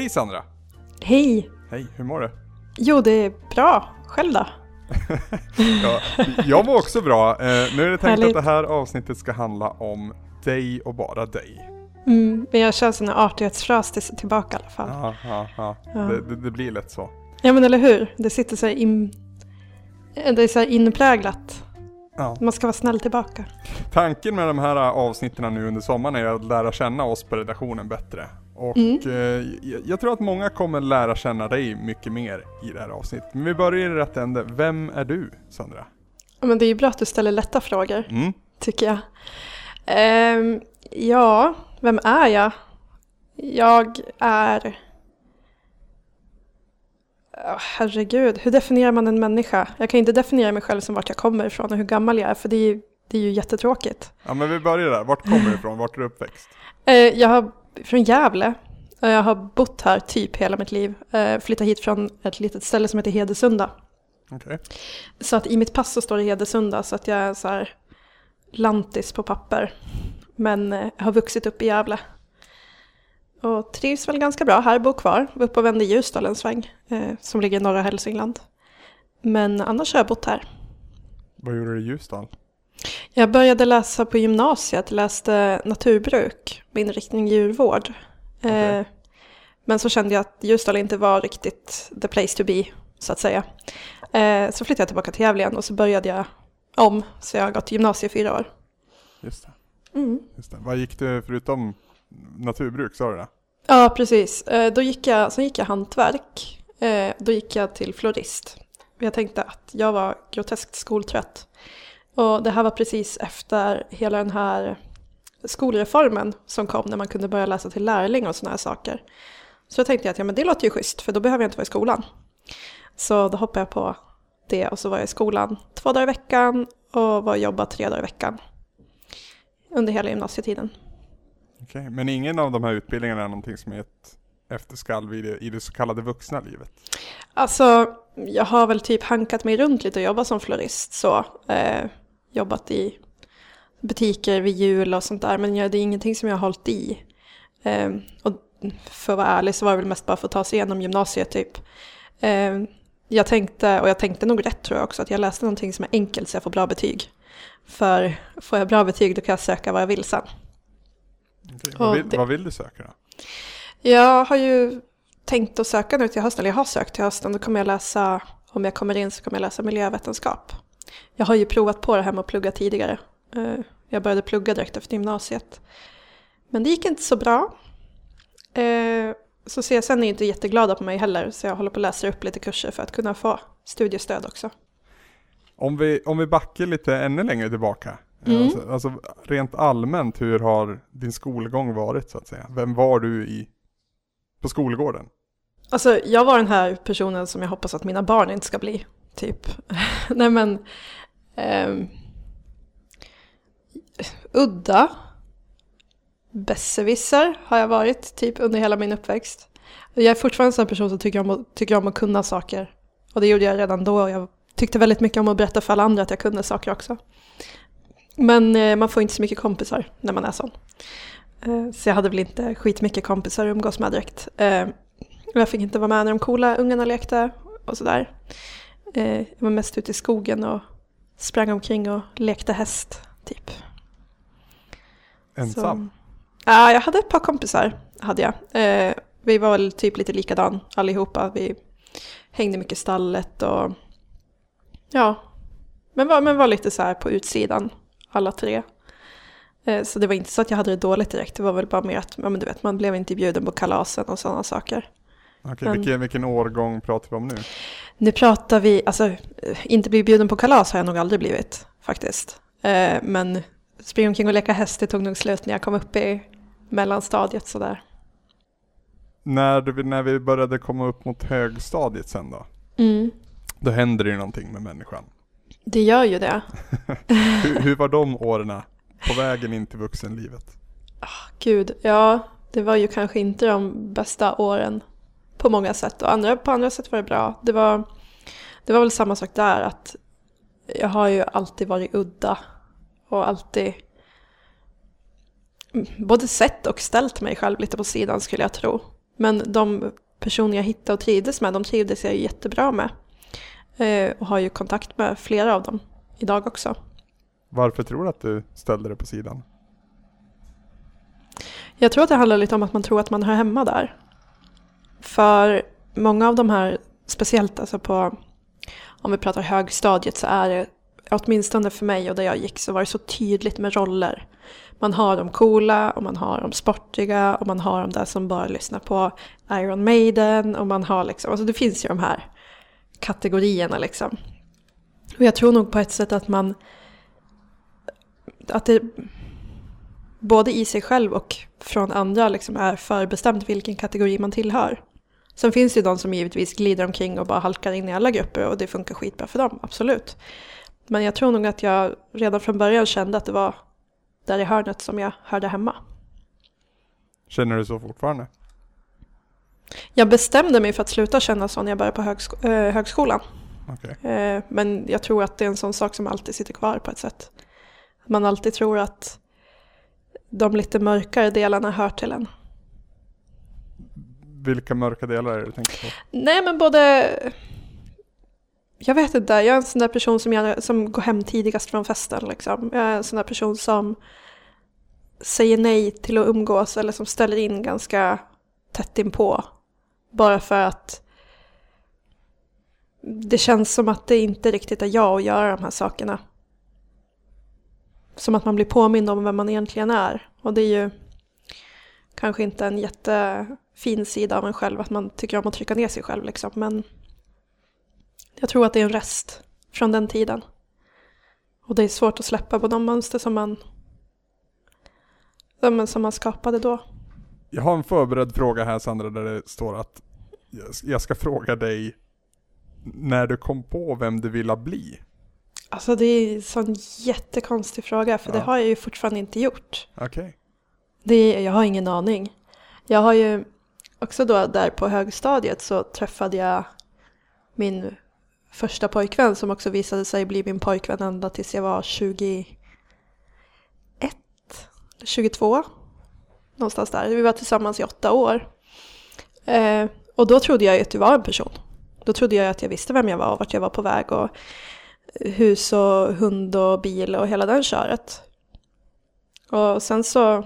Hej Sandra! Hej! Hej, hur mår du? Jo, det är bra. Själv då? ja, jag mår också bra. Eh, nu är det tänkt Härligt. att det här avsnittet ska handla om dig och bara dig. Mm, men jag kör en artighetsfras till, tillbaka i alla fall. Ja, ja, ja. Det, det, det blir lätt så. Ja, men eller hur? Det sitter så in... Det är så inpräglat. Ja. Man ska vara snäll tillbaka. Tanken med de här avsnitten nu under sommaren är att lära känna oss på redaktionen bättre. Och Mm. eh, jag- jag tror att många kommer lära känna dig mycket mer i det här avsnittet. Men vi börjar i rätt ände. Vem är du, Sandra? Ja, Men det är ju bra att du ställer lätta frågor, Mm. tycker jag. Ehm, ja, vem är jag? Jag är... Ja, herregud, hur definierar man en människa? Jag kan inte definiera mig själv som vart jag kommer ifrån och hur gammal jag är, för det är ju, det är ju jättetråkigt. Ja men vi börjar där. Vart kommer du ifrån? Vart är du uppväxt? Eh, Jag har från Gävle. och Jag har bott här typ hela mitt liv. Eh, Flyttat hit från ett litet ställe som heter Hedesunda. Okej. Så att i mitt pass så står det Hedesunda så att jag är så här lantis på papper. Men eh, jag har vuxit upp i Gävle. Och trivs väl ganska bra här, bor kvar. Var uppe och vände i Ljusdal en sväng. eh, Som ligger i norra Hälsingland. Men annars har jag bott här. Vad gjorde du i Ljusdal? Jag började läsa på gymnasiet, läste naturbruk med inriktning djurvård. Okej. Eh, men så kände jag att Ljusdal inte var riktigt the place to be, så att säga. Eh, så flyttade jag tillbaka till Gävle igen och så började jag om, så jag har gått gymnasiet i fyra år. Just det. Mm. Just det. Vad gick du förutom naturbruk, sa du det? Ja, precis. Eh, då gick jag, sen gick jag hantverk. Då gick jag till florist. Jag tänkte att jag var groteskt skoltrött. Och det här var precis efter hela den här skolreformen som kom när man kunde börja läsa till lärling och sådana här saker. Så jag tänkte att ja, men det låter ju schysst för då behöver jag inte vara i skolan. Så då hoppade jag på det och så var jag i skolan två dagar i veckan och var och jobbade tre dagar i veckan. Under hela gymnasietiden. Okej. Men ingen av de här utbildningarna är någonting som är ett efterskalv i det, i det så kallade vuxna livet? Alltså, jag har väl typ hankat mig runt lite och jobbat som florist så. Eh, jobbat i butiker vid jul och sånt där, men jag, det är ingenting som jag har hållit i. Eh, och för att vara ärlig så var det väl mest bara för att ta sig igenom gymnasiet typ. Eh, jag tänkte, och jag tänkte nog rätt tror jag också, att jag läste någonting som är enkelt så jag får bra betyg. För får jag bra betyg då kan jag söka vad jag vill sen. Ja, Vad, vill, det- vad vill du söka då? Jag har ju tänkt att söka nu till hösten, eller jag har sökt till hösten. Då kommer jag läsa, om jag kommer in så kommer jag läsa miljövetenskap. Jag har ju provat på det här med att plugga tidigare. Eh, Jag började plugga direkt efter gymnasiet. Men det gick inte så bra. Eh, Så CSN är inte jätteglada på mig heller, så jag håller på att läsa upp lite kurser för att kunna få studiestöd också. Om vi, om vi backar lite ännu längre tillbaka. Mm. Alltså, alltså rent allmänt, hur har din skolgång varit så att säga? Vem var du i, på skolgården? Alltså, jag var den här personen som jag hoppas att mina barn inte ska bli, typ. Nej men... Um, udda. Besserwisser har jag varit, typ under hela min uppväxt. Jag är fortfarande en sån person som tycker om, att, tycker om att kunna saker. Och det gjorde jag redan då. Jag tyckte väldigt mycket om att berätta för alla andra att jag kunde saker också. Men eh, man får inte så mycket kompisar när man är sån. Eh, så jag hade väl inte skitmycket kompisar att umgås med direkt. Eh, jag fick inte vara med när de coola ungarna lekte och sådär. Eh, jag var mest ute i skogen och sprang omkring och lekte häst, typ. Ensam? Ja, jag hade ett par kompisar, hade jag. Eh, vi var väl typ lite likadan allihopa. Vi hängde mycket i stallet och ja, men var, men var lite så här på utsidan, alla tre. Eh, så det var inte så att jag hade det dåligt direkt, det var väl bara mer att ja, men du vet, man blev inte bjuden på kalasen och sådana saker. Okej, men- vilken, vilken årgång pratar vi om nu? Nu pratar vi, alltså inte bli bjuden på kalas har jag nog aldrig blivit faktiskt. Eh, men springa omkring och leka häst det tog nog slut när jag kom upp i mellanstadiet sådär. När, du, när vi började komma upp mot högstadiet sen då? Mm. Då händer det ju någonting med människan. Det gör ju det. Hur, hur var de åren på vägen in till vuxenlivet? Gud, ja, det var ju kanske inte de bästa åren på många sätt och andra, på andra sätt var det bra. Det var, det var väl samma sak där att jag har ju alltid varit udda och alltid både sett och ställt mig själv lite på sidan skulle jag tro. Men de personer jag hittade och trivdes med, de trivdes jag jättebra med. Eh, och har ju kontakt med flera av dem idag också. Varför tror du att du ställde det på sidan? Jag tror att det handlar lite om att man tror att man hör hemma där. För många av de här, speciellt alltså på, om vi pratar högstadiet så är det, åtminstone för mig och där jag gick så var det så tydligt med roller. Man har de coola och man har de sportiga och man har de där som bara lyssnar på Iron Maiden och man har liksom, alltså det finns ju de här kategorierna liksom. Och jag tror nog på ett sätt att man, att det både i sig själv och från andra liksom är förbestämt vilken kategori man tillhör. Sen finns det ju de som givetvis glider omkring och bara halkar in i alla grupper och det funkar skitbra för dem, absolut. Men jag tror nog att jag redan från början kände att det var där i hörnet som jag hörde hemma. Känner du så fortfarande? Jag bestämde mig för att sluta känna så när jag började på högsko äh, högskolan. Okay. Äh, men jag tror att det är en sån sak som alltid sitter kvar på ett sätt. Man alltid tror att de lite mörkare delarna hör till en. Vilka mörka delar är det du tänker på? Nej men både... Jag vet inte, jag är en sån där person som, jag, som går hem tidigast från festen. Liksom. Jag är en sån där person som säger nej till att umgås eller som ställer in ganska tätt inpå. Bara för att det känns som att det inte riktigt är jag att göra de här sakerna. Som att man blir påmind om vem man egentligen är. Och det är ju kanske inte en jätte jättefin sida av en själv att man tycker om att trycka ner sig själv liksom. Men jag tror att det är en rest från den tiden. Och det är svårt att släppa på de mönster som man, som man skapade då. Jag har en förberedd fråga här Sandra där det står att jag ska fråga dig när du kom på vem du ville bli. Alltså det är en sån jättekonstig fråga för ja. det har jag ju fortfarande inte gjort. Okej. Okay. jag har ingen aning. Jag har ju också då där på högstadiet så träffade jag min första pojkvän som också visade sig bli min pojkvän ända tills jag var 21, 22. Någonstans där. Vi var tillsammans i åtta år. Eh, och då trodde jag att du var en person. Då trodde jag att jag visste vem jag var och vart jag var på väg. Och hus och hund och bil och hela den köret. Och sen så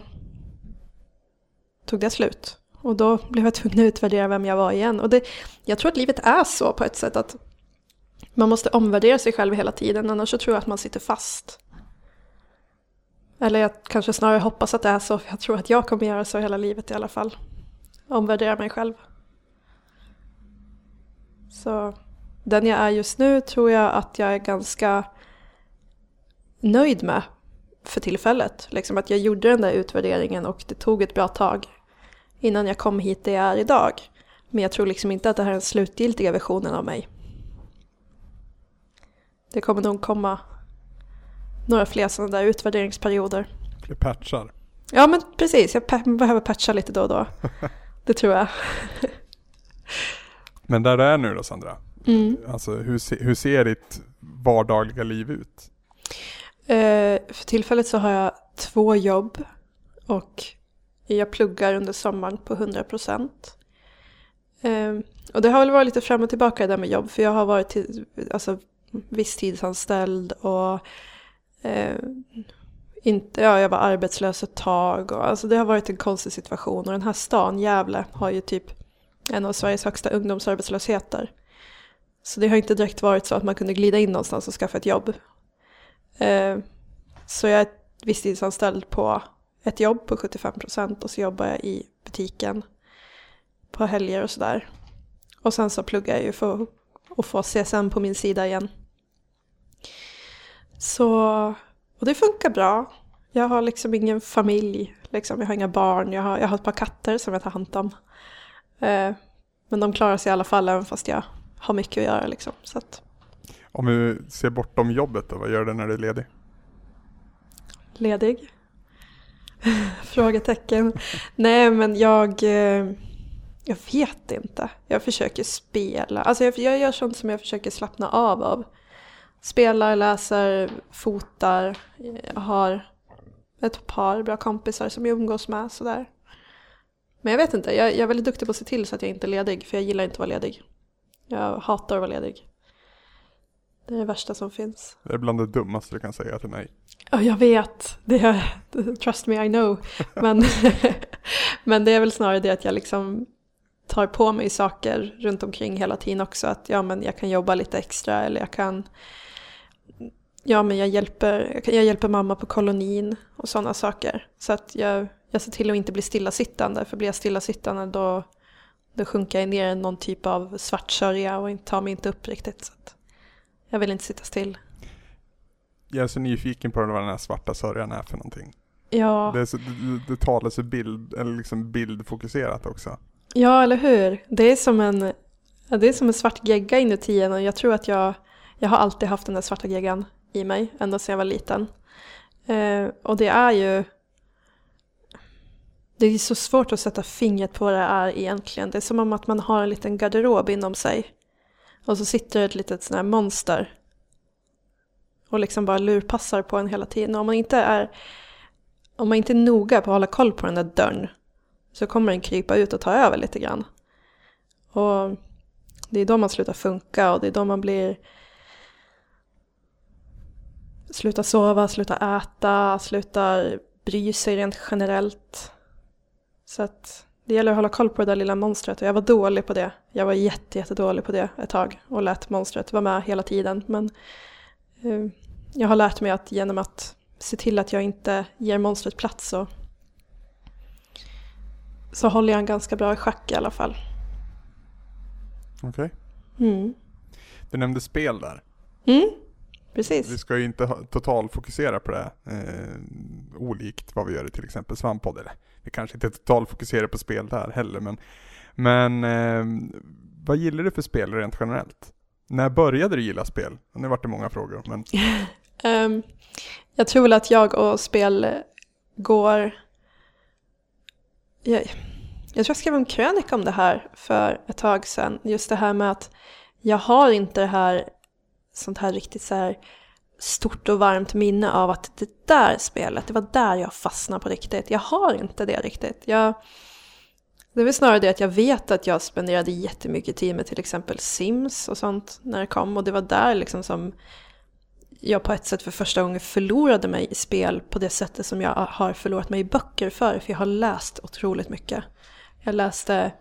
tog det slut. Och då blev jag tvungen att utvärdera vem jag var igen. Och det, jag tror att livet är så på ett sätt att man måste omvärdera sig själv hela tiden, annars så tror jag att man sitter fast. Eller jag kanske snarare hoppas att det är så, för jag tror att jag kommer göra så hela livet i alla fall. Omvärdera mig själv. Så den jag är just nu tror jag att jag är ganska nöjd med för tillfället. Liksom att jag gjorde den där utvärderingen och det tog ett bra tag innan jag kom hit där jag är idag. Men jag tror liksom inte att det här är den slutgiltiga versionen av mig. Det kommer nog komma några fler sådana där utvärderingsperioder. Fler patchar. Ja men precis, jag behöver patcha lite då och då. Det tror jag. men där du är nu då Sandra, Mm. Alltså hur, hur ser ditt vardagliga liv ut? Eh, för tillfället så har jag två jobb och jag pluggar under sommaren på 100 procent. Eh, och det har väl varit lite fram och tillbaka det där med jobb för jag har varit till, alltså, visstidsanställd och eh, inte, ja, jag var arbetslös ett tag. Och, alltså det har varit en konstig situation och den här stan, Gävle, har ju typ en av Sveriges högsta ungdomsarbetslösheter. Så det har inte direkt varit så att man kunde glida in någonstans och skaffa ett jobb. Eh, så jag är visstidsanställd på ett jobb på 75% och så jobbar jag i butiken på helger och sådär. Och sen så pluggar jag ju för att få CSN på min sida igen. Så, och det funkar bra. Jag har liksom ingen familj, liksom. jag har inga barn, jag har, jag har ett par katter som jag tar hand om. Eh, men de klarar sig i alla fall även fast jag har mycket att göra liksom. Så att... Om vi ser bortom jobbet då, vad gör du när du är ledig? Ledig? Frågetecken. Nej men jag, eh, jag vet inte. Jag försöker spela. Alltså jag, jag gör sånt som jag försöker slappna av av. Spelar, läser, fotar. Jag har ett par bra kompisar som jag umgås med sådär. Men jag vet inte, jag, jag är väldigt duktig på att se till så att jag inte är ledig, för jag gillar inte att vara ledig. Jag hatar att vara ledig. Det är det värsta som finns. Det är bland det dummaste du kan säga till mig. Ja, jag vet. Det är, trust me, I know. Men, men det är väl snarare det att jag liksom tar på mig saker runt omkring hela tiden också. Att ja, men jag kan jobba lite extra eller jag kan Ja, men jag hjälper, jag hjälper mamma på kolonin och sådana saker. Så att jag, jag ser till att inte bli stillasittande, för blir jag stillasittande då, då sjunker jag ner i någon typ av svart sörja och tar mig inte upp riktigt. Så jag vill inte sitta still. Jag är så nyfiken på vad den här svarta sörjan är för någonting. Ja. Det, är så, det, det talas så bild, eller liksom bildfokuserat också. Ja, eller hur? Det är som en, det är som en svart gegga inuti en och jag tror att jag, jag har alltid haft den där svarta geggan i mig, ända sedan jag var liten. Eh, och det är ju... Det är så svårt att sätta fingret på vad det är egentligen. Det är som om att man har en liten garderob inom sig. Och så sitter det ett litet sånt här monster. Och liksom bara lurpassar på en hela tiden. Och om man inte är, om man inte är noga på att hålla koll på den där dörren så kommer den krypa ut och ta över lite grann. Och det är då man slutar funka och det är då man blir slutar sova, slutar äta, slutar bry sig rent generellt. Så att det gäller att hålla koll på det där lilla monstret och jag var dålig på det. Jag var jätte, jättedålig på det ett tag och lät monstret vara med hela tiden. Men eh, jag har lärt mig att genom att se till att jag inte ger monstret plats så, så håller jag en ganska bra i schack i alla fall. Okej. Okay. Mm. Du nämnde spel där. Mm. Precis. Vi ska ju inte totalfokusera på det, eh, olikt vad vi gör i till exempel Svamppodd. Eller vi kanske inte totalfokuserar på spel där heller, men, men eh, vad gillar du för spel rent generellt? När började du gilla spel? Nu vart det många frågor. Men... um, jag tror väl att jag och spel går... Jag, jag tror jag skrev en krönika om det här för ett tag sedan. Just det här med att jag har inte det här sånt här riktigt så här stort och varmt minne av att det där spelet, det var där jag fastnade på riktigt. Jag har inte det riktigt. Jag, det är väl snarare det att jag vet att jag spenderade jättemycket tid med till exempel Sims och sånt när det kom. Och det var där liksom som jag på ett sätt för första gången förlorade mig i spel på det sättet som jag har förlorat mig i böcker för. För jag har läst otroligt mycket. Jag läste,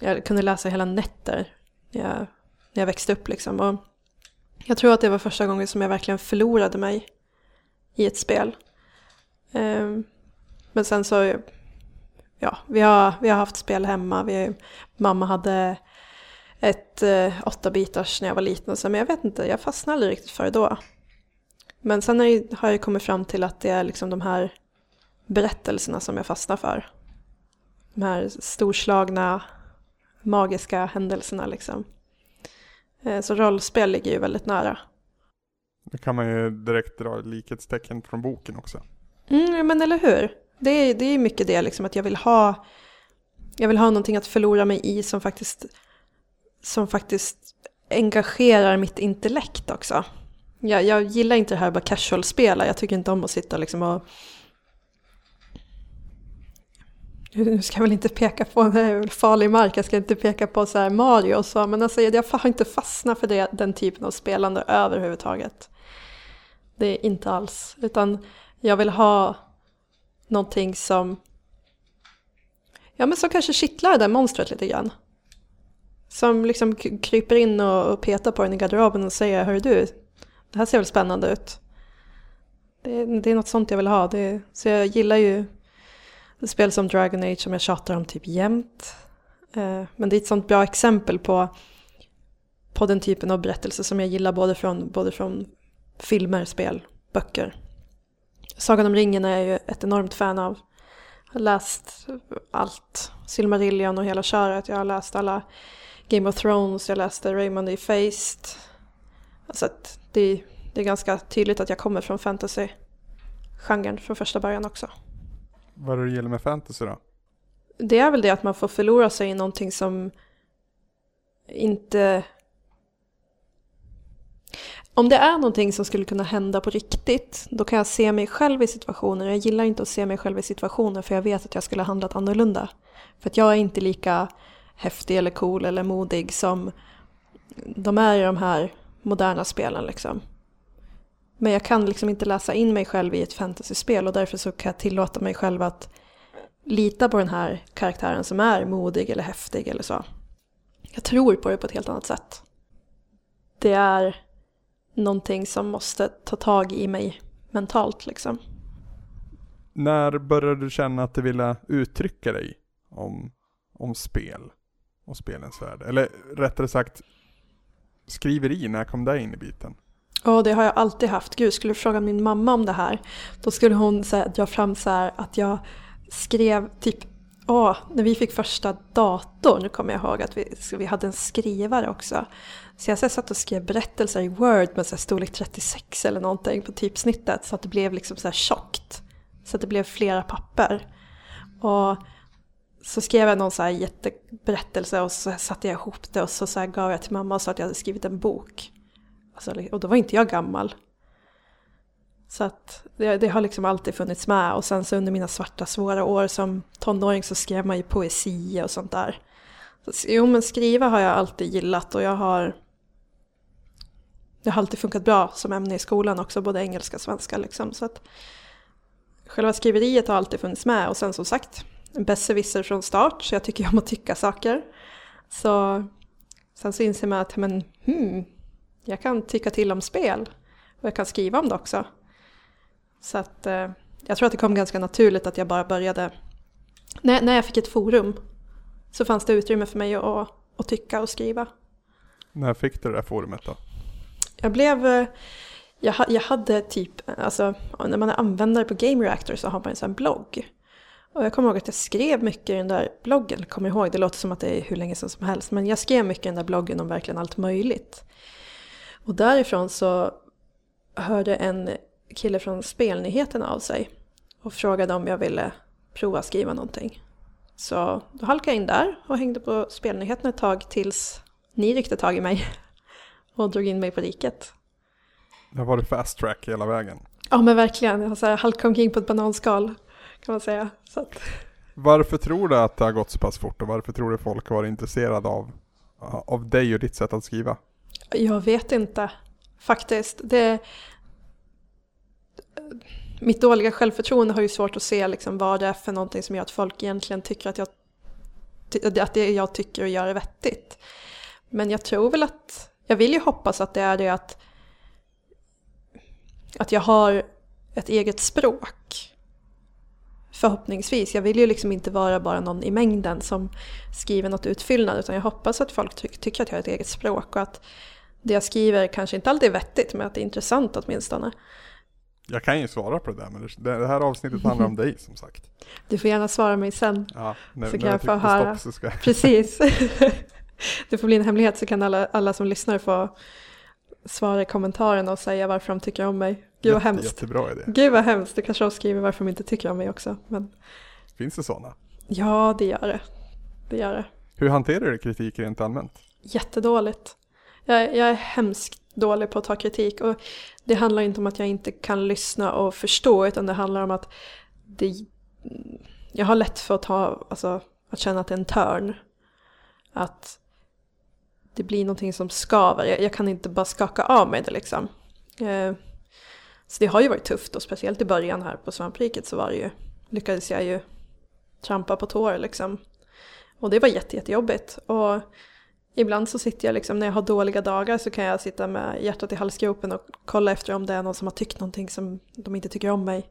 jag kunde läsa hela nätter när jag, när jag växte upp liksom. Och jag tror att det var första gången som jag verkligen förlorade mig i ett spel. Ehm, men sen så, ja, vi har, vi har haft spel hemma. Vi, mamma hade ett eh, åtta bitars när jag var liten och så, men jag vet inte, jag fastnade aldrig riktigt för det då. Men sen har jag kommit fram till att det är liksom de här berättelserna som jag fastnar för. De här storslagna, magiska händelserna liksom. Eh, så rollspel ligger ju väldigt nära. Det kan man ju direkt dra likhetstecken från boken också. Mm, men eller hur? Det är, det är mycket det liksom att jag vill ha jag vill ha någonting att förlora mig i som faktiskt som faktiskt engagerar mitt intellekt också. Jag, jag gillar inte det här bara casual-spela, jag tycker inte om att sitta liksom och nu ska jag väl inte peka på en eh, farlig mark, jag ska inte peka på så här Mario och så, men alltså jag har inte fastnat för det, den typen av spelande överhuvudtaget. Det är inte alls, utan jag vill ha någonting som, ja men som kanske kittlar det där monstret lite grann. Som liksom kryper in och petar på den i garderoben och säger, hör du, det här ser väl spännande ut. Det, det är något sånt jag vill ha, det, så jag gillar ju spel som Dragon Age som jag tjatar om typ jämt. Eh, men det är ett sånt bra exempel på, på den typen av berättelser som jag gillar både från, både från filmer, spel, böcker. Sagan om ringen är jag ju ett enormt fan av. Jag har läst allt, Silmarillion och hela köret. Jag har läst alla Game of Thrones, jag läste Raymond i Faced. Alltså det, det är ganska tydligt att jag kommer från fantasy-genren från första början också. Vad är det du gillar med fantasy då? Det är väl det att man får förlora sig i någonting som inte... om det är någonting som skulle kunna hända på riktigt, då kan jag se mig själv i situationer. Jag gillar inte att se mig själv i situationer för jag vet att jag skulle ha handlat annorlunda. För att jag är inte lika häftig eller cool eller modig som de är i de här moderna spelen liksom. Men jag kan liksom inte läsa in mig själv i ett fantasyspel och därför så kan jag tillåta mig själv att lita på den här karaktären som är modig eller häftig eller så. Jag tror på det på ett helt annat sätt. Det är någonting som måste ta tag i mig mentalt liksom. När började du känna att du ville uttrycka dig om, om spel och spelens värld? Eller rättare sagt, skriveri, när kom det in i biten? Ja, det har jag alltid haft. Gud, skulle du fråga min mamma om det här, då skulle hon så här, dra fram så här, att jag skrev typ Åh, när vi fick första datorn kommer jag ihåg att vi, vi hade en skrivare också. Så jag så satt och skrev berättelser i Word med så storlek 36 eller någonting på typsnittet så att det blev liksom så här tjockt. Så att det blev flera papper. Och så skrev jag någon så här jätteberättelse och så satte jag ihop det och så, så gav jag till mamma och sa att jag hade skrivit en bok. Alltså, och då var inte jag gammal. Så att det, det, har liksom alltid funnits med och sen så under mina svarta svåra år som tonåring så skrev man ju poesi och sånt där. Så, jo men skriva har jag alltid gillat och jag har det har alltid funkat bra som ämne i skolan också, både engelska och svenska liksom. Så att själva skriveriet har alltid funnits med och sen som sagt, en besserwisser från start så jag tycker om att tycka saker. Så sen så inser man att men, hmm, jag kan tycka till om spel och jag kan skriva om det också. Så att eh, jag tror att det kom ganska naturligt att jag bara började. När, när jag fick ett forum så fanns det utrymme för mig att, att tycka och skriva. När fick du det där forumet då? Jag blev... Eh, jag, jag hade typ, alltså när man är användare på Game Reactor så har man en sån blogg. Och jag kommer ihåg att jag skrev mycket i den där bloggen, kommer ihåg, det låter som att det är hur länge sedan som helst, men jag skrev mycket i den där bloggen om verkligen allt möjligt. Och därifrån så hörde en kille från Spelnyheterna av sig och frågade om jag ville prova skriva någonting. Så då halkade jag in där och hängde på Spelnyheterna ett tag tills ni ryckte tag i mig och drog in mig på riket. Det var det fast track hela vägen. Ja men verkligen, jag har halkat omkring på ett bananskal kan man säga. Så att... Varför tror du att det har gått så pass fort och varför tror du folk har varit intresserade av, av dig och ditt sätt att skriva? Jag vet inte faktiskt. Det, mitt dåliga självförtroende har ju svårt att se liksom vad det är för någonting som gör att folk egentligen tycker att jag, att det jag tycker och gör är vettigt. Men jag tror väl att, jag vill ju hoppas att det är det att, att jag har ett eget språk. Förhoppningsvis. Jag vill ju liksom inte vara bara någon i mängden som skriver något utfyllnad utan jag hoppas att folk ty tycker att jag har ett eget språk och att det jag skriver kanske inte alltid är vettigt men att det är intressant åtminstone. Jag kan ju svara på det där, men det här avsnittet handlar om dig som sagt. Du får gärna svara mig sen. Ja, när, så kan jag få höra. Stopp, ska... Precis. det får bli en hemlighet så kan alla, alla som lyssnar få svara i kommentarerna och säga varför de tycker om mig. Gud vad hemskt. Jättebra idé. Gud vad hemskt. Det kanske de skriver varför de inte tycker om mig också. Men... Finns det sådana? Ja, det gör det. Det gör det. Hur hanterar du kritik rent allmänt? Jättedåligt. Jag, jag är hemskt dålig på att ta kritik. Och det handlar inte om att jag inte kan lyssna och förstå utan det handlar om att det, jag har lätt för att, ta, alltså, att känna att det är en törn. Att det blir någonting som skaver. Jag, jag kan inte bara skaka av mig det liksom. Eh, så det har ju varit tufft och speciellt i början här på svampriket så var det ju, lyckades jag ju trampa på tår liksom. Och det var jätte, jättejobbigt. Och Ibland så sitter jag liksom, när jag har dåliga dagar så kan jag sitta med hjärtat i halsgropen och kolla efter om det är någon som har tyckt någonting som de inte tycker om mig.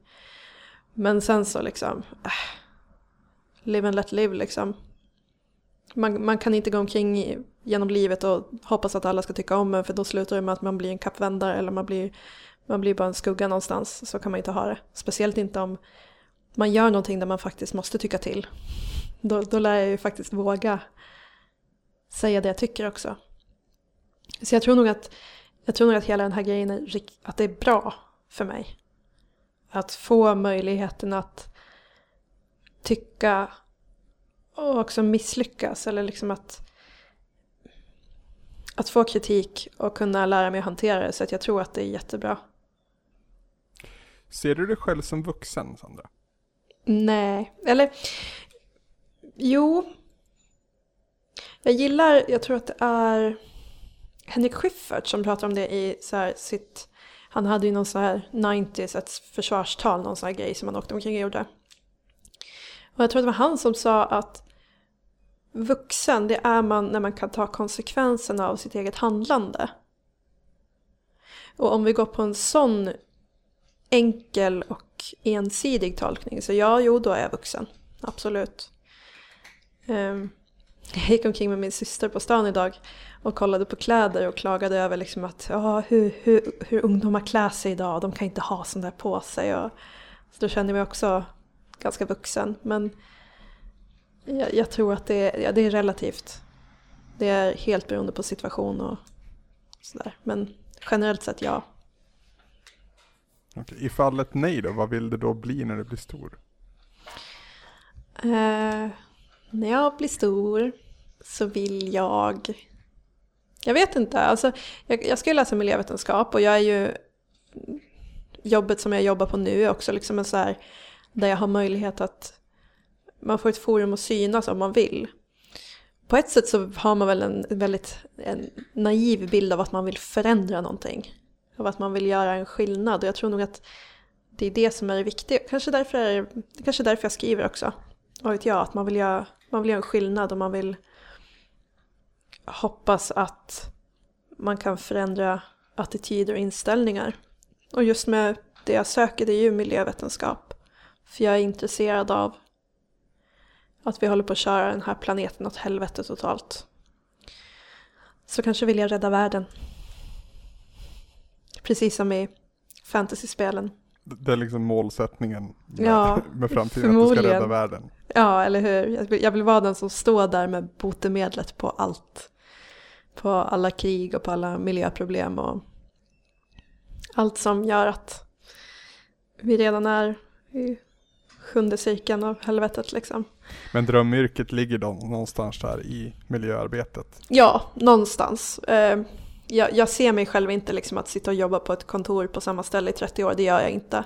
Men sen så liksom, äh, live and let live liksom. Man, man kan inte gå omkring i, genom livet och hoppas att alla ska tycka om en för då slutar det med att man blir en kappvändare eller man blir, man blir bara en skugga någonstans. Så kan man inte ha det. Speciellt inte om man gör någonting där man faktiskt måste tycka till. Då, då lär jag ju faktiskt våga säga det jag tycker också. Så jag tror nog att, jag tror nog att hela den här grejen är, att det är bra för mig. Att få möjligheten att tycka och också misslyckas eller liksom att att få kritik och kunna lära mig att hantera det så att jag tror att det är jättebra. Ser du dig själv som vuxen, Sandra? Nej, eller jo. Jag gillar, jag tror att det är Henrik Schyffert som pratar om det i så här sitt, han hade ju någon så här 90s, ett försvarstal, någon sån här grej som han åkte omkring och gjorde. Och jag tror att det var han som sa att vuxen, det är man när man kan ta konsekvenserna av sitt eget handlande. Och om vi går på en sån enkel och ensidig tolkning så ja, jo, då är jag vuxen. Absolut. Um, jag gick omkring med min syster på stan idag och kollade på kläder och klagade över liksom att ja, hur, hur, hur ungdomar klär sig idag, de kan inte ha sånt där på sig. Och, så då kände jag mig också ganska vuxen. Men jag, jag tror att det är, ja, det är relativt. Det är helt beroende på situation och sådär. Men generellt sett ja. Okej. I fallet nej då, vad vill du då bli när du blir stor? Eh, när jag blir stor så vill jag... Jag vet inte, alltså jag, jag ska ju läsa miljövetenskap och jag är ju... Jobbet som jag jobbar på nu är också liksom en så här, där jag har möjlighet att... Man får ett forum att synas om man vill. På ett sätt så har man väl en väldigt en naiv bild av att man vill förändra någonting. Av att man vill göra en skillnad och jag tror nog att det är det som är det viktiga. Kanske därför, är, kanske därför jag skriver också. Vad vet jag, att man vill, göra, man vill göra en skillnad och man vill hoppas att man kan förändra attityder och inställningar. Och just med det jag söker det är ju miljövetenskap. För jag är intresserad av att vi håller på att köra den här planeten åt helvete totalt. Så kanske vill jag rädda världen. Precis som i fantasyspelen. Det är liksom målsättningen med, Ja, med framtiden, att du ska rädda världen. Ja, eller hur? Jag vill, jag vill vara den som står där med botemedlet på allt. På alla krig och på alla miljöproblem och allt som gör att vi redan är i sjunde cirkeln av helvetet liksom. Men drömyrket ligger då någonstans där i miljöarbetet. Ja, någonstans. Jag, jag ser mig själv inte liksom att sitta och jobba på ett kontor på samma ställe i 30 år, det gör jag inte.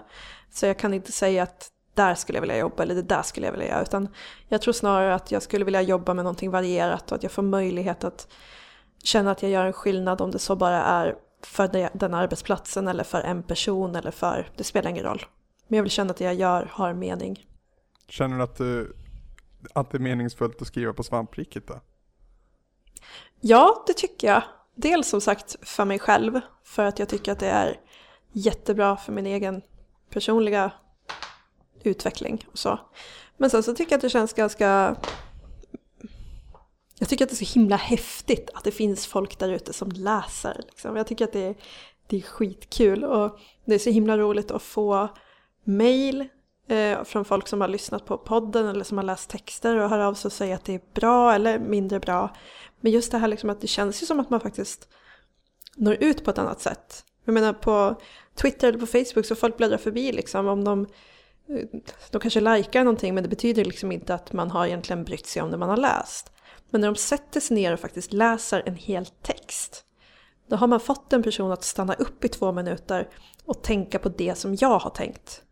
Så jag kan inte säga att där skulle jag vilja jobba eller det där skulle jag vilja göra. Utan jag tror snarare att jag skulle vilja jobba med någonting varierat och att jag får möjlighet att känna att jag gör en skillnad om det så bara är för den arbetsplatsen eller för en person eller för, det spelar ingen roll. Men jag vill känna att det jag gör har mening. Känner du att, du att det är meningsfullt att skriva på svampriket då? Ja, det tycker jag. Dels som sagt för mig själv, för att jag tycker att det är jättebra för min egen personliga utveckling och så. Men sen så tycker jag att det känns ganska... Jag tycker att det är så himla häftigt att det finns folk där ute som läser. Liksom. Jag tycker att det är, det är skitkul och det är så himla roligt att få mail eh, från folk som har lyssnat på podden eller som har läst texter och hör av sig och säger att det är bra eller mindre bra. Men just det här liksom att det känns ju som att man faktiskt når ut på ett annat sätt. Jag menar på Twitter eller på Facebook så folk bläddrar förbi liksom om de eh, de kanske likar någonting men det betyder liksom inte att man har egentligen brytt sig om det man har läst. Men när de sätter sig ner och faktiskt läser en hel text då har man fått en person att stanna upp i två minuter och tänka på det som jag har tänkt.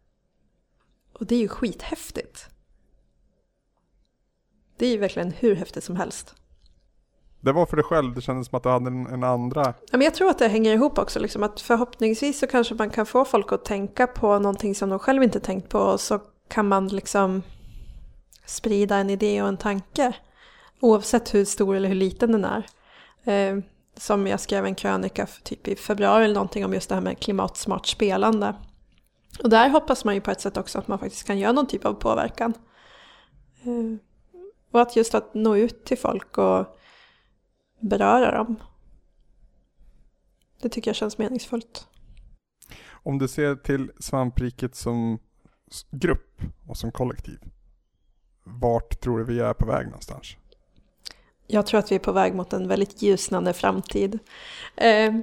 Och det är ju skithäftigt. Det är ju verkligen hur häftigt som helst. Det var för dig själv, det kändes som att du hade en, en andra. Ja, men jag tror att det hänger ihop också, liksom, att förhoppningsvis så kanske man kan få folk att tänka på någonting som de själv inte tänkt på och så kan man liksom sprida en idé och en tanke oavsett hur stor eller hur liten den är. Eh, som jag skrev en krönika för typ i februari eller någonting om just det här med klimatsmart spelande. Och där hoppas man ju på ett sätt också att man faktiskt kan göra någon typ av påverkan. Eh, och att just att nå ut till folk och beröra dem. Det tycker jag känns meningsfullt. Om du ser till svampriket som grupp och som kollektiv. Vart tror du vi är på väg någonstans? Jag tror att vi är på väg mot en väldigt ljusnande framtid. Eh,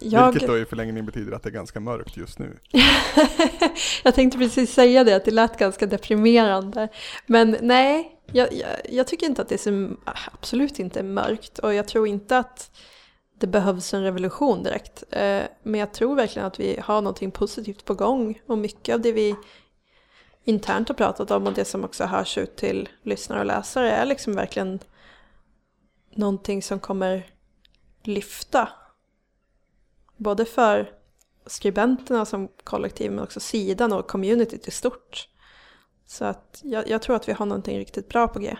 jag, Vilket då i förlängningen betyder att det är ganska mörkt just nu. jag tänkte precis säga det, att det lät ganska deprimerande. Men nej, jag, jag, jag tycker inte att det är så, absolut inte mörkt och jag tror inte att det behövs en revolution direkt. Eh, men jag tror verkligen att vi har någonting positivt på gång och mycket av det vi internt har pratat om och det som också hörs ut till lyssnare och läsare är liksom verkligen någonting som kommer lyfta. Både för skribenterna som kollektiv men också sidan och communityt i stort. Så att jag, jag tror att vi har någonting riktigt bra på G.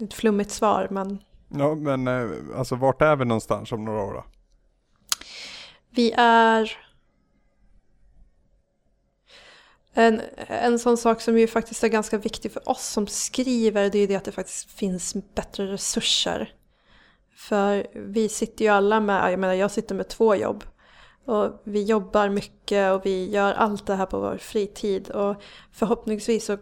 Ett flummigt svar men... Ja men eh, alltså vart är vi någonstans om några år då? Vi är... En, en sån sak som ju faktiskt är ganska viktig för oss som skriver det är ju det att det faktiskt finns bättre resurser. För vi sitter ju alla med, jag menar jag sitter med två jobb. Och vi jobbar mycket och vi gör allt det här på vår fritid. Och förhoppningsvis så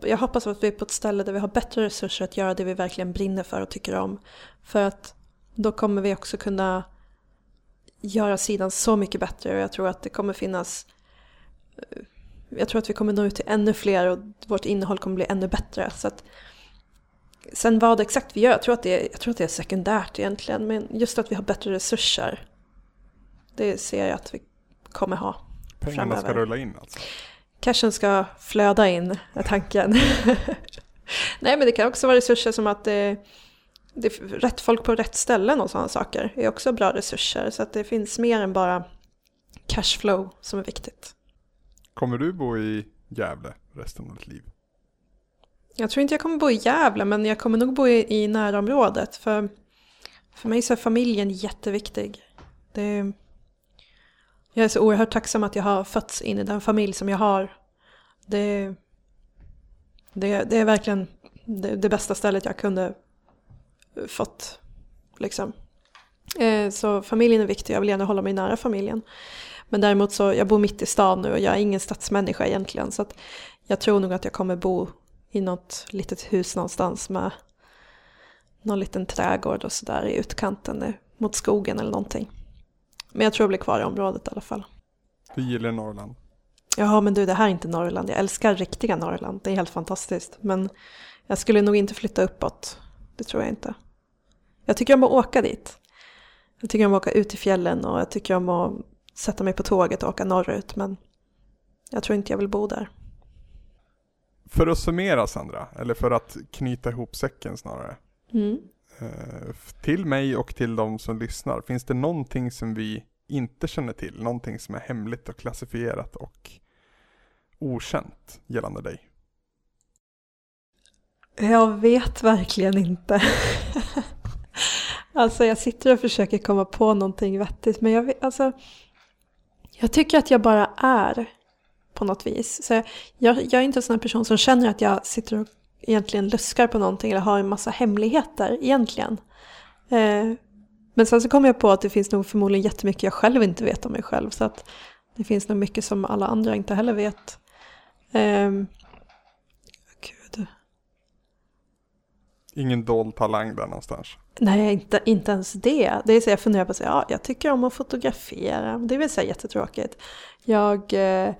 jag hoppas att vi är på ett ställe där vi har bättre resurser att göra det vi verkligen brinner för och tycker om. För att då kommer vi också kunna göra sidan så mycket bättre och jag tror att det kommer finnas eh, jag tror att vi kommer nå ut till ännu fler och vårt innehåll kommer bli ännu bättre. Så att, sen vad exakt vi gör, jag tror, att det är, jag tror att det är sekundärt egentligen. Men just att vi har bättre resurser, det ser jag att vi kommer ha Pengarna framöver. ska rulla in alltså? Cashen ska flöda in, är tanken. Nej men det kan också vara resurser som att det, det rätt folk på rätt ställen och sådana saker. Är också bra resurser. Så att det finns mer än bara cashflow som är viktigt. Kommer du bo i Gävle resten av ditt liv? Jag tror inte jag kommer bo i Gävle men jag kommer nog bo i, i närområdet. För, för mig så är familjen jätteviktig. Det, jag är så oerhört tacksam att jag har fötts in i den familj som jag har. Det, det, det är verkligen det, det, bästa stället jag kunde fått. Liksom. Eh, så familjen är viktig, jag vill gärna hålla mig nära familjen. Men däremot så, jag bor mitt i stan nu och jag är ingen stadsmänniska egentligen. Så att jag tror nog att jag kommer bo i något litet hus någonstans med någon liten trädgård och sådär i utkanten mot skogen eller någonting. Men jag tror jag blir kvar i området i alla fall. Du gillar Norrland? Ja, men du, det här är inte Norrland. Jag älskar riktiga Norrland. Det är helt fantastiskt. Men jag skulle nog inte flytta uppåt. Det tror jag inte. Jag tycker om att åka dit. Jag tycker om att åka ut i fjällen och jag tycker om att sätta mig på tåget och åka norrut. Men jag tror inte jag vill bo där. För att summera Sandra, eller för att knyta ihop säcken snarare. Mm. Eh, till mig och till de som lyssnar, finns det någonting som vi inte känner till? Någonting som är hemligt och klassifierat och okänt gällande dig? Jag vet verkligen inte. alltså jag sitter och försöker komma på någonting vettigt men jag, vet, alltså, jag tycker att jag bara är på något vis. Så jag, jag är inte en sån person som känner att jag sitter och egentligen luskar på någonting eller har en massa hemligheter egentligen. Eh, men sen så kom jag på att det finns nog förmodligen jättemycket jag själv inte vet om mig själv. Så att det finns nog mycket som alla andra inte heller vet. Eh, gud. Ingen dold talang där någonstans? Nej, inte, inte ens det. Det är så jag funderar på att säga, ja, jag tycker om att fotografera. Det är väl så jättetråkigt. Jag... Eh,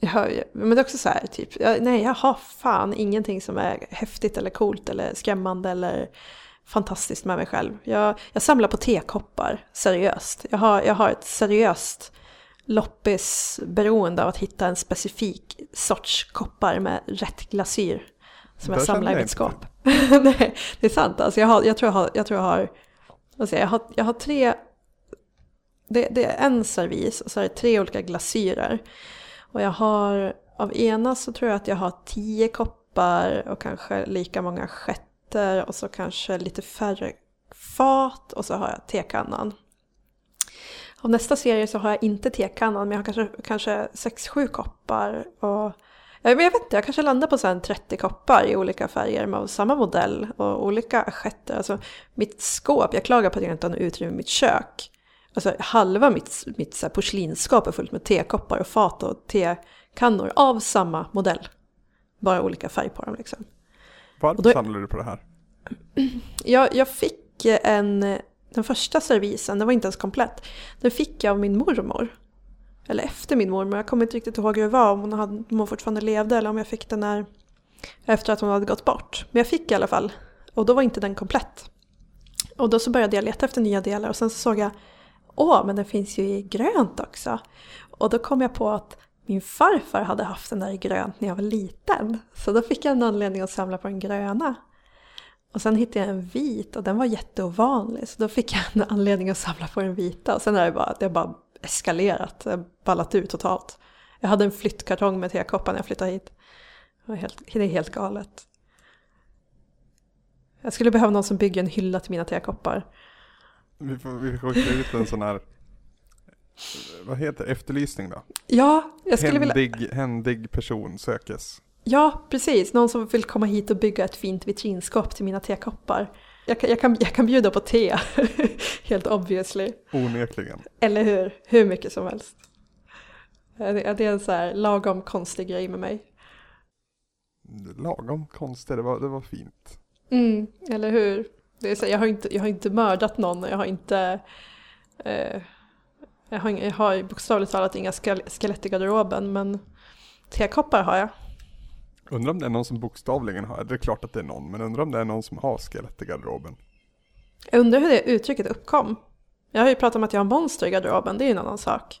jag, men det är också så här, typ, jag, nej jag har fan ingenting som är häftigt eller coolt eller skrämmande eller fantastiskt med mig själv. Jag, jag samlar på tekoppar, seriöst. Jag har, jag har ett seriöst loppisberoende av att hitta en specifik sorts koppar med rätt glasyr som jag samlar i mitt skåp. nej, det är sant. Alltså jag, har, jag tror jag har, jag, tror jag har, alltså jag har, jag har tre, det, det är en servis och så är det tre olika glasyrer. Och jag har, av ena så tror jag att jag har tio koppar och kanske lika många skätter och så kanske lite färre fat och så har jag tekannan. Av nästa serie så har jag inte tekannan men jag har kanske, kanske 6-7 koppar och jag vet inte, jag kanske landar på sen 30 koppar i olika färger med samma modell och olika assietter. Alltså mitt skåp, jag klagar på att jag inte har något utrymme i mitt kök. Alltså halva mitt, mitt så porslinsskåp är fullt med tekoppar och fat och tekannor av samma modell. Bara olika färg på dem liksom. Varför då, samlar du på det här? Jag, jag fick en, den första servisen, den var inte ens komplett. Den fick jag av min mormor. eller efter min mormor. Jag kommer inte riktigt ihåg hur det var, om hon, hade, om hon fortfarande levde eller om jag fick den när, efter att hon hade gått bort. Men jag fick i alla fall. Och då var inte den komplett. Och då så började jag leta efter nya delar och sen så såg jag Åh, men den finns ju i grönt också. Och då kom jag på att min farfar hade haft den där i grönt när jag var liten. Så då fick jag en anledning att samla på den gröna. Och sen hittade jag en vit och den var jätteovanlig. Så då fick jag en anledning att samla på den vita. Och sen har det bara, det har bara eskalerat, ballat ut totalt. Jag hade en flyttkartong med tekoppar när jag flyttade hit. Det, helt, det är helt galet. Jag skulle behöva någon som bygger en hylla till mina tekoppar. Vi får, vi får ut en sån här, vad heter efterlysning då? Ja, jag skulle händig, vilja... händig person sökes. Ja, precis. Någon som vill komma hit och bygga ett fint vitrinskåp till mina tekoppar. Jag kan, jag kan, jag kan bjuda på te, helt obviously. Onekligen. Eller hur? Hur mycket som helst. Det är en så här lagom konstig grej med mig. Lagom konstig, det var, det var fint. Mm, eller hur? Det är så, jag, har inte, jag har inte mördat någon och jag har inte... Eh, jag, har, jag har bokstavligt talat inga skelett i garderoben men tekoppar har jag. Undrar om det är någon som bokstavligen har, det är klart att det är någon, men undrar om det är någon som har skelett i garderoben. Jag undrar hur det uttrycket uppkom. Jag har ju pratat om att jag har monster i garderoben, det är ju en annan sak.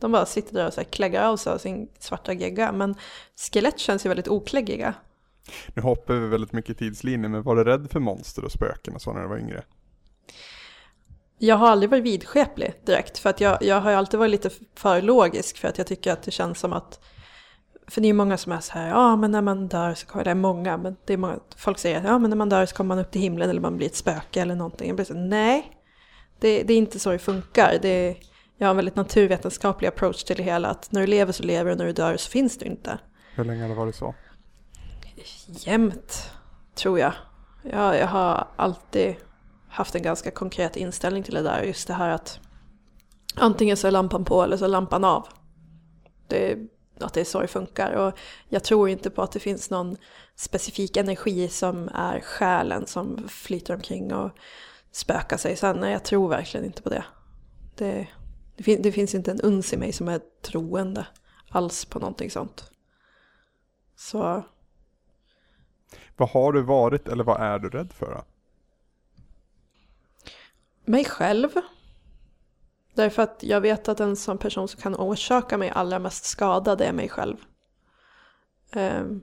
De bara sitter där och så här kläggar av sig sin svarta gegga, men skelett känns ju väldigt okläggiga. Nu hoppar vi väldigt mycket tidslinjer, men var du rädd för monster och spöken och så när du var yngre? Jag har aldrig varit vidskeplig direkt, för att jag, jag har alltid varit lite för logisk, för att jag tycker att det känns som att för det är ju många som är så här, ja men när man dör så kommer det, är många, men det är många, folk säger att ja men när man dör så kommer man upp till himlen eller man blir ett spöke eller någonting. Jag blir så nej, det, det är inte så det funkar. Det, jag har en väldigt naturvetenskaplig approach till det hela, att när du lever så lever och när du dör så finns du inte. Hur länge har det varit så? Jämt, tror jag. jag. Jag har alltid haft en ganska konkret inställning till det där, just det här att antingen så är lampan på eller så är lampan av. Det att det är så det funkar. Och jag tror inte på att det finns någon specifik energi som är själen som flyter omkring och spökar sig sen. Nej, jag tror verkligen inte på det. Det, det, fin det finns inte en uns i mig som är troende alls på någonting sånt. Så... Vad har du varit eller vad är du rädd för då? Mig själv. Därför att jag vet att en sån person som kan orsaka mig allra mest skada, det är mig själv. Ehm,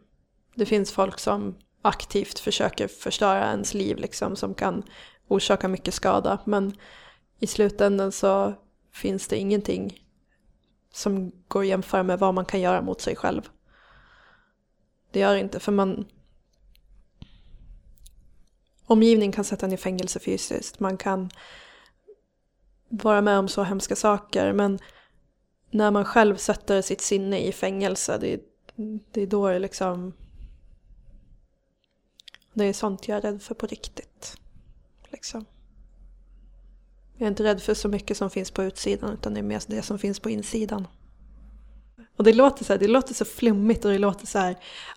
det finns folk som aktivt försöker förstöra ens liv, liksom, som kan orsaka mycket skada. Men i slutändan så finns det ingenting som går att jämföra med vad man kan göra mot sig själv. Det gör inte, för man... Omgivningen kan sätta en i fängelse fysiskt. Man kan vara med om så hemska saker men när man själv sätter sitt sinne i fängelse det, det är då det liksom det är sånt jag är rädd för på riktigt. Liksom. Jag är inte rädd för så mycket som finns på utsidan utan det är mer det som finns på insidan. Och det låter så här, det låter så flummigt och det låter så här,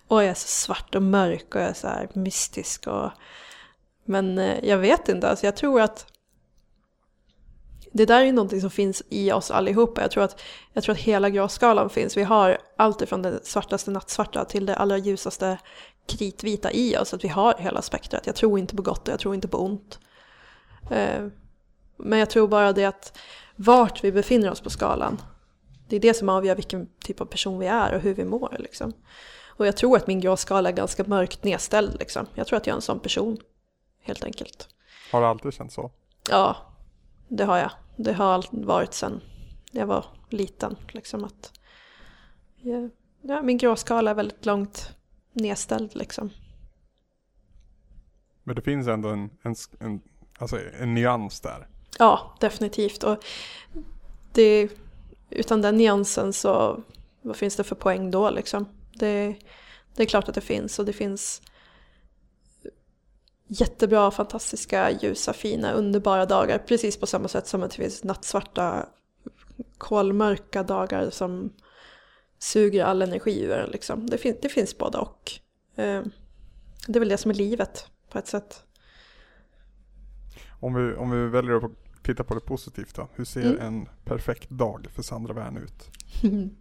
åh jag är så svart och mörk och jag är så här mystisk och men eh, jag vet inte, alltså jag tror att det där är ju någonting som finns i oss allihopa. Jag tror att, jag tror att hela gråskalan finns. Vi har allt ifrån det svartaste nattsvarta till det allra ljusaste kritvita i oss. Att vi har hela spektrat. Jag tror inte på gott och jag tror inte på ont. Eh, men jag tror bara det att vart vi befinner oss på skalan. Det är det som avgör vilken typ av person vi är och hur vi mår. Liksom. Och jag tror att min gråskala är ganska mörkt nedställd. Liksom. Jag tror att jag är en sån person. Helt enkelt. Har du alltid känt så? Ja, det har jag. Det har varit sedan jag var liten. Liksom att, ja, min gråskala är väldigt långt nedställd liksom. Men det finns ändå en, en, en, alltså en nyans där? Ja, definitivt. Och det, utan den nyansen så vad finns det för poäng då liksom? Det, det är klart att det finns och det finns jättebra, fantastiska, ljusa, fina, underbara dagar. Precis på samma sätt som att det finns nattsvarta, kolmörka dagar som suger all energi ur en. Liksom. Det, fin det finns både och. Eh, det är väl det som är livet på ett sätt. Om vi, om vi väljer att titta på det positivt då. Hur ser Mm. en perfekt dag för Sandra Wern ut?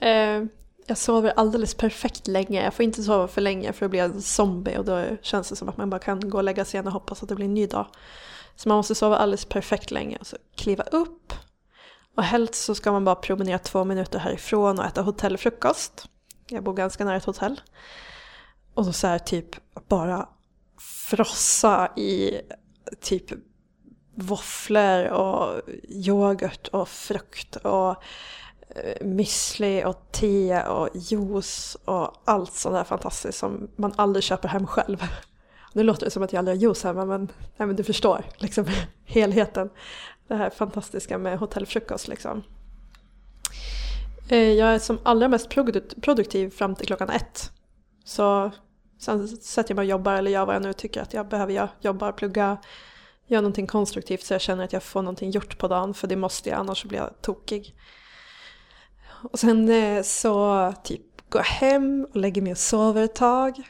Eh, jag sover alldeles perfekt länge. Jag får inte sova för länge för att bli en zombie och då känns det som att man bara kan gå och lägga sig igen och hoppas att det blir en ny dag. Så man måste sova alldeles perfekt länge och så kliva upp. Och helst så ska man bara promenera två minuter härifrån och äta hotellfrukost. Jag bor ganska nära ett hotell. Och så, så här typ bara frossa i typ våfflor och yoghurt och frukt och Eh, müsli och te och juice och allt sånt där fantastiskt som man aldrig köper hem själv. Nu låter det som att jag aldrig har juice hemma men, nej, men du förstår liksom helheten. Det här fantastiska med hotellfrukost liksom. Eh, jag är som allra mest produktiv fram till klockan ett. Så sen sätter jag mig och jobbar eller gör vad jag nu tycker att jag behöver göra. Jobbar, plugga, gör någonting konstruktivt så jag känner att jag får någonting gjort på dagen för det måste jag annars blir jag tokig. Och sen eh, så typ går jag hem och lägger mig och sover ett tag.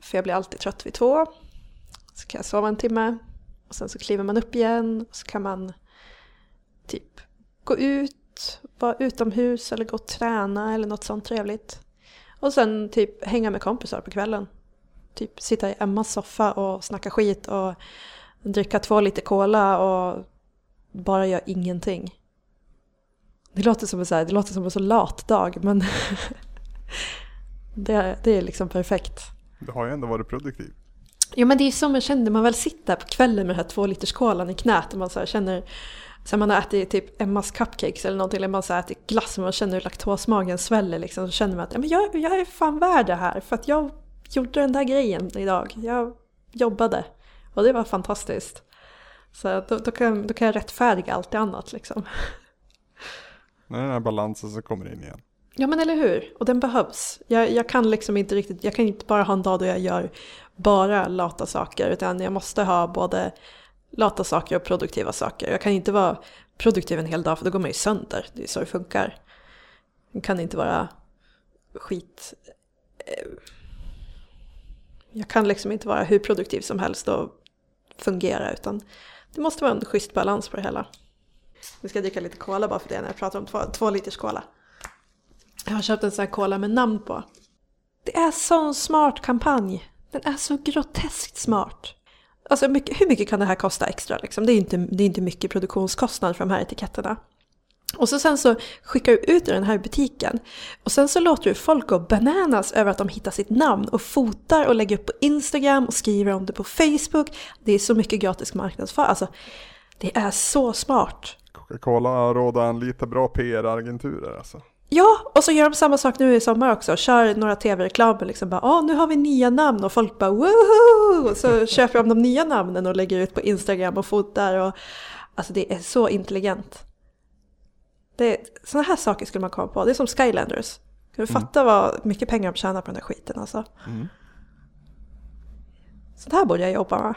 För jag blir alltid trött vid två. Så kan jag sova en timme. Och sen så kliver man upp igen och så kan man typ gå ut, vara utomhus eller gå och träna eller något sånt trevligt. Och sen typ hänga med kompisar på kvällen. Typ sitta i Emmas soffa och snacka skit och dricka två liter cola och bara göra ingenting. Det låter som en, så här, det låter som en så lat dag men det, det är liksom perfekt. Du har ju ändå varit produktiv. Jo men det är ju som man känner man väl sitter på kvällen med den här två liters kolan i knät och man så känner så man har ätit typ Emmas cupcakes eller någonting eller man så här ätit glass och man känner hur laktosmagen sväller liksom så känner man att ja, men jag, jag är fan värd det här för att jag gjorde den där grejen idag. Jag jobbade och det var fantastiskt. Så då, då, kan, då kan jag rättfärdiga allt det annat liksom. När den här balansen så kommer in igen. Ja men eller hur, och den behövs. Jag, jag kan liksom inte riktigt, jag kan inte bara ha en dag då jag gör bara lata saker utan jag måste ha både lata saker och produktiva saker. Jag kan inte vara produktiv en hel dag för då går man ju sönder, det är så det funkar. Jag kan inte vara skit... Eh, jag kan liksom inte vara hur produktiv som helst och fungera utan det måste vara en schysst balans på det hela. Nu ska jag dricka lite cola bara för det när jag pratar om två, två liters cola. Jag har köpt en sån här cola med namn på. Det är sån smart kampanj. Den är så groteskt smart. Alltså mycket, hur mycket kan det här kosta extra liksom? Det är inte, det är inte mycket produktionskostnad för de här etiketterna. Och så sen så skickar du ut den här butiken. Och sen så låter du folk gå bananas över att de hittar sitt namn och fotar och lägger upp på Instagram och skriver om det på Facebook. Det är så mycket gratis marknadsföring. Alltså, det är så smart. Coca-Cola har råd att anlita bra PR-agenturer alltså. Ja, och så gör de samma sak nu i sommar också. Kör några tv-reklamer liksom bara Åh, nu har vi nya namn och folk bara woho! Och så köper de de nya namnen och lägger ut på Instagram och fotar och Alltså det är så intelligent. Det, sådana här saker skulle man komma på. Det är som Skylanders. Kan du fatta vad mycket pengar de tjänar på den där skiten alltså? Mm. Sånt här borde jag jobba med.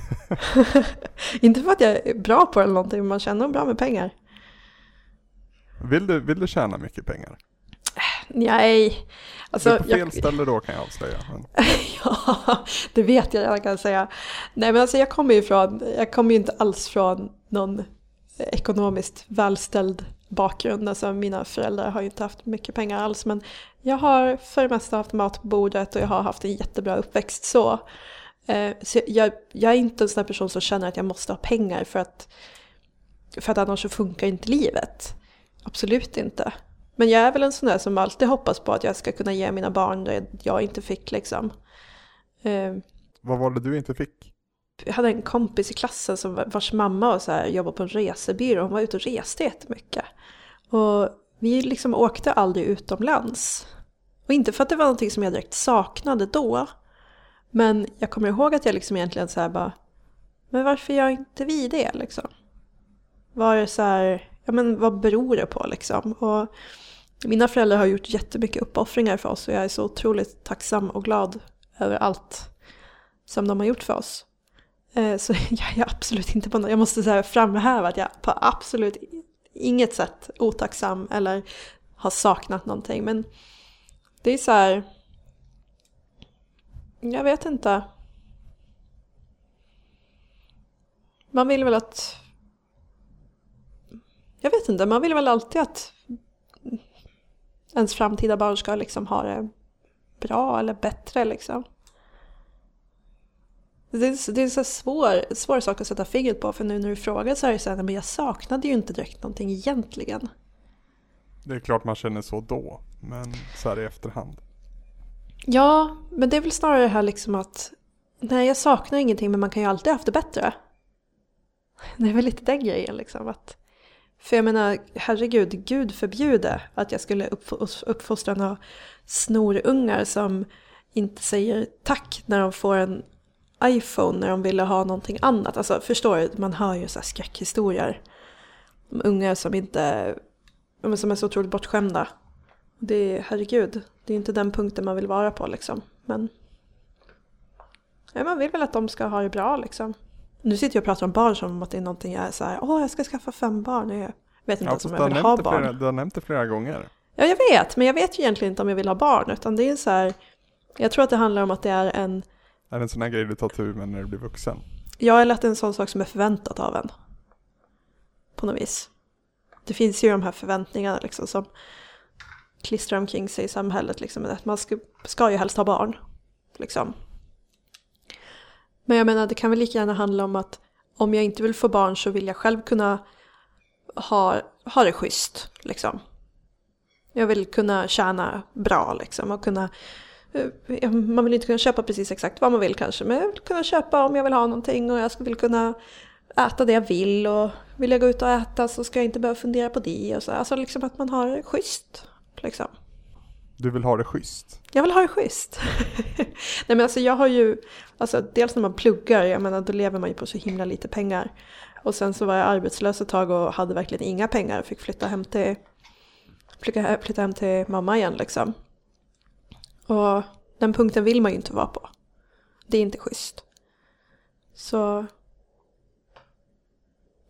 Inte för att jag är bra på det eller någonting, men man tjänar bra med pengar. Vill du, vill du tjäna mycket pengar? Nej. Alltså, du är på fel jag- ställe då kan jag avslöja. Ja, det vet jag redan kan jag säga. Nej men alltså jag kommer ju från, jag kommer ju inte alls från någon ekonomiskt välställd bakgrund. Alltså mina föräldrar har ju inte haft mycket pengar alls men jag har för det mesta haft mat på bordet och jag har haft en jättebra uppväxt så. Eh, så jag, jag är inte en sån person som känner att jag måste ha pengar för att, för att annars så funkar inte livet. Absolut inte. Men jag är väl en sån där som alltid hoppas på att jag ska kunna ge mina barn det jag inte fick liksom. Eh, vad var det du inte fick? jag hade en kompis i klassen som, vars mamma var så här, jobbade på en resebyrå. Hon var ute och reste jättemycket. Och vi liksom åkte aldrig utomlands. Och inte för att det var någonting som jag direkt saknade då. Men jag kommer ihåg att jag liksom egentligen så här bara, men varför gör inte vi det liksom? Var det så här, ja men vad beror det på liksom? Och mina föräldrar har gjort jättemycket uppoffringar för oss och jag är så otroligt tacksam och glad över allt som de har gjort för oss. Eh, så jag är absolut inte på något, jag måste så här framhäva att jag på absolut inget sätt otacksam eller har saknat någonting. Men det är så här, jag vet inte. Man vill väl att jag vet inte, man vill väl alltid att ens framtida barn ska liksom ha det bra eller bättre liksom. Det är, det är en så svår, svår sak att sätta fingret på för nu när du frågar så är det så här, men jag saknade ju inte direkt någonting egentligen. Det är klart man känner så då, men så här i efterhand. Ja, men det är väl snarare det här liksom att nej, jag saknar ingenting men man kan ju alltid ha haft det bättre. Det är väl lite den grejen liksom. Att, för jag menar, herregud, gud förbjude att jag skulle uppfostra några snorungar som inte säger tack när de får en iPhone när de ville ha någonting annat. Alltså förstår du, man hör ju så här skräckhistorier. Om ungar som inte, som är så otroligt bortskämda. Det är, herregud, det är inte den punkten man vill vara på liksom. Men ja, man vill väl att de ska ha det bra liksom. Nu sitter jag och pratar om barn som om att det är någonting jag är så här, åh jag ska skaffa fem barn. Jag vet inte ja, ens om jag vill ha barn. Flera, du har nämnt det flera gånger. Ja jag vet, men jag vet ju egentligen inte om jag vill ha barn. Utan det är så här, jag tror att det handlar om att det är en... Är det en sån här grej du tar tur med när du blir vuxen? Ja, eller att det är en sån sak som är förväntat av en. På något vis. Det finns ju de här förväntningarna liksom som klistrar omkring sig i samhället. Liksom, att man ska, ska ju helst ha barn. Liksom. Men jag menar, det kan väl lika gärna handla om att om jag inte vill få barn så vill jag själv kunna ha, ha det schysst. Liksom. Jag vill kunna tjäna bra liksom och kunna eh, man vill inte kunna köpa precis exakt vad man vill kanske, men jag vill kunna köpa om jag vill ha någonting och jag vill kunna äta det jag vill och vill jag gå ut och äta så ska jag inte behöva fundera på det och så. Alltså liksom att man har det schysst. Liksom. Du vill ha det schysst? Jag vill ha det schysst. Nej men alltså jag har ju, alltså dels när man pluggar, jag menar då lever man ju på så himla lite pengar. Och sen så var jag arbetslös ett tag och hade verkligen inga pengar och fick flytta hem till, flytta, flytta hem till mamma igen liksom. Och den punkten vill man ju inte vara på. Det är inte schysst. Så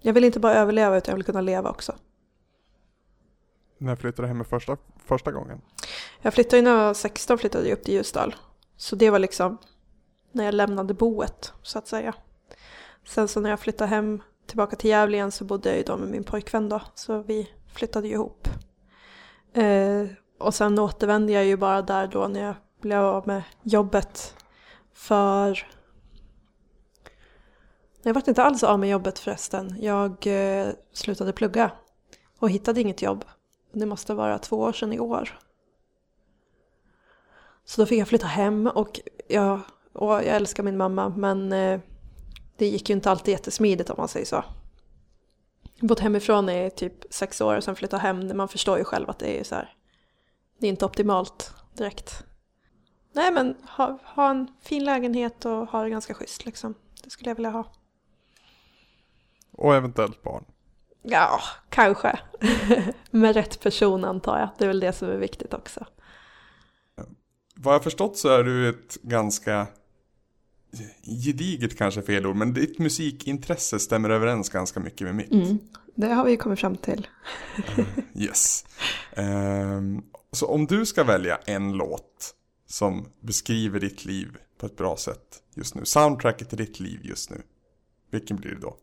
jag vill inte bara överleva utan jag vill kunna leva också. När flyttade du hem första, första gången? Jag flyttade ju när jag var 16 flyttade jag upp till Ljusdal. Så det var liksom när jag lämnade boet så att säga. Sen så när jag flyttade hem tillbaka till Gävle igen så bodde jag ju då med min pojkvän då. Så vi flyttade ju ihop. Eh, och sen återvände jag ju bara där då när jag blev av med jobbet. För jag var inte alls av med jobbet förresten. Jag eh, slutade plugga och hittade inget jobb. Det måste vara två år sedan i år. Så då fick jag flytta hem och jag, och jag älskar min mamma men eh, det gick ju inte alltid jättesmidigt om man säger så. Jag har bott hemifrån i typ sex år och sen flytta hem. Man förstår ju själv att det är så här. Det är inte optimalt direkt. Nej men ha, ha en fin lägenhet och ha det ganska schysst liksom. Det skulle jag vilja ha. Och eventuellt barn. Ja, kanske. Med rätt person antar jag. Det är väl det som är viktigt också. Vad jag förstått så är du ett ganska gediget kanske fel ord, men ditt musikintresse stämmer överens ganska mycket med mitt. Mm, det har vi kommit fram till. yes. Um, så om du ska välja en låt som beskriver ditt liv på ett bra sätt just nu, soundtracket till ditt liv just nu, vilken blir det då?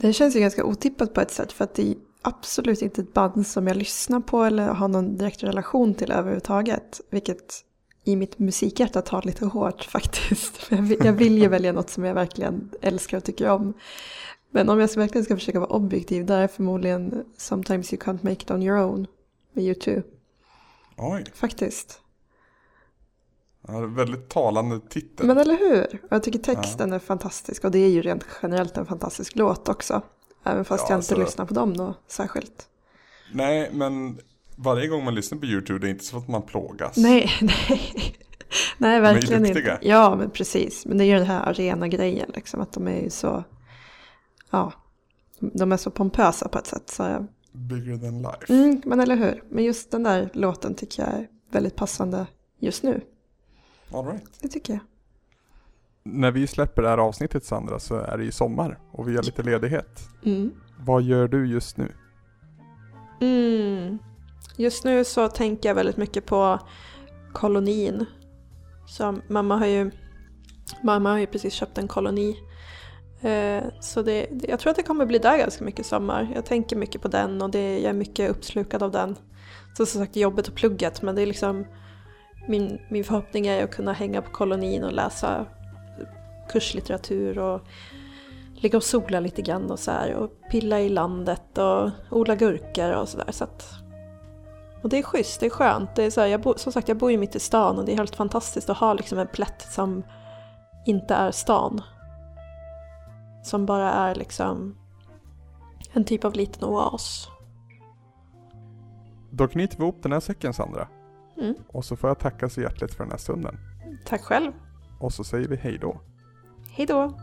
Det känns ju ganska otippat på ett sätt för att det är absolut inte ett band som jag lyssnar på eller har någon direkt relation till överhuvudtaget. Vilket i mitt musikhjärta tar lite hårt faktiskt. Jag vill ju välja något som jag verkligen älskar och tycker om. Men om jag verkligen ska försöka vara objektiv, där är förmodligen Sometimes You Can't Make It On Your Own med U2. Oj. Faktiskt. Ja, väldigt talande titel. Men eller hur? Jag tycker texten ja. är fantastisk och det är ju rent generellt en fantastisk låt också. Även fast ja, jag inte alltså, lyssnar på dem då särskilt. Nej, men varje gång man lyssnar på YouTube det är inte så att man plågas. Nej, nej. nej, verkligen inte. Ja, men precis. Men det är ju den här arena-grejen liksom. Att de är ju så, ja, de är så pompösa på ett sätt. Så Bigger than life. Mm, men eller hur. Men just den där låten tycker jag är väldigt passande just nu. All right. Det tycker jag. När vi släpper det här avsnittet Sandra så är det ju sommar och vi har lite ledighet. Mm. Vad gör du just nu? Mm. Just nu så tänker jag väldigt mycket på kolonin. Så mamma har ju, mamma har ju precis köpt en koloni Eh, så det, jag tror att det kommer bli där ganska mycket sommar. Jag tänker mycket på den och det, jag är mycket uppslukad av den. Så som sagt jobbet och plugget men det är liksom min, min förhoppning är att kunna hänga på kolonin och läsa kurslitteratur och ligga och sola lite grann och så här och pilla i landet och odla gurkor och sådär. Så att, och det är schysst, det är skönt. Det är så här, jag bo, som sagt, jag bor ju mitt i stan och det är helt fantastiskt att ha liksom en plätt som inte är stan. Som bara är liksom en typ av liten oas. Då knyter vi ihop den här säcken Sandra. Mm. Och så får jag tacka så hjärtligt för den här stunden. Tack själv. Och så säger vi hej då. Hej då.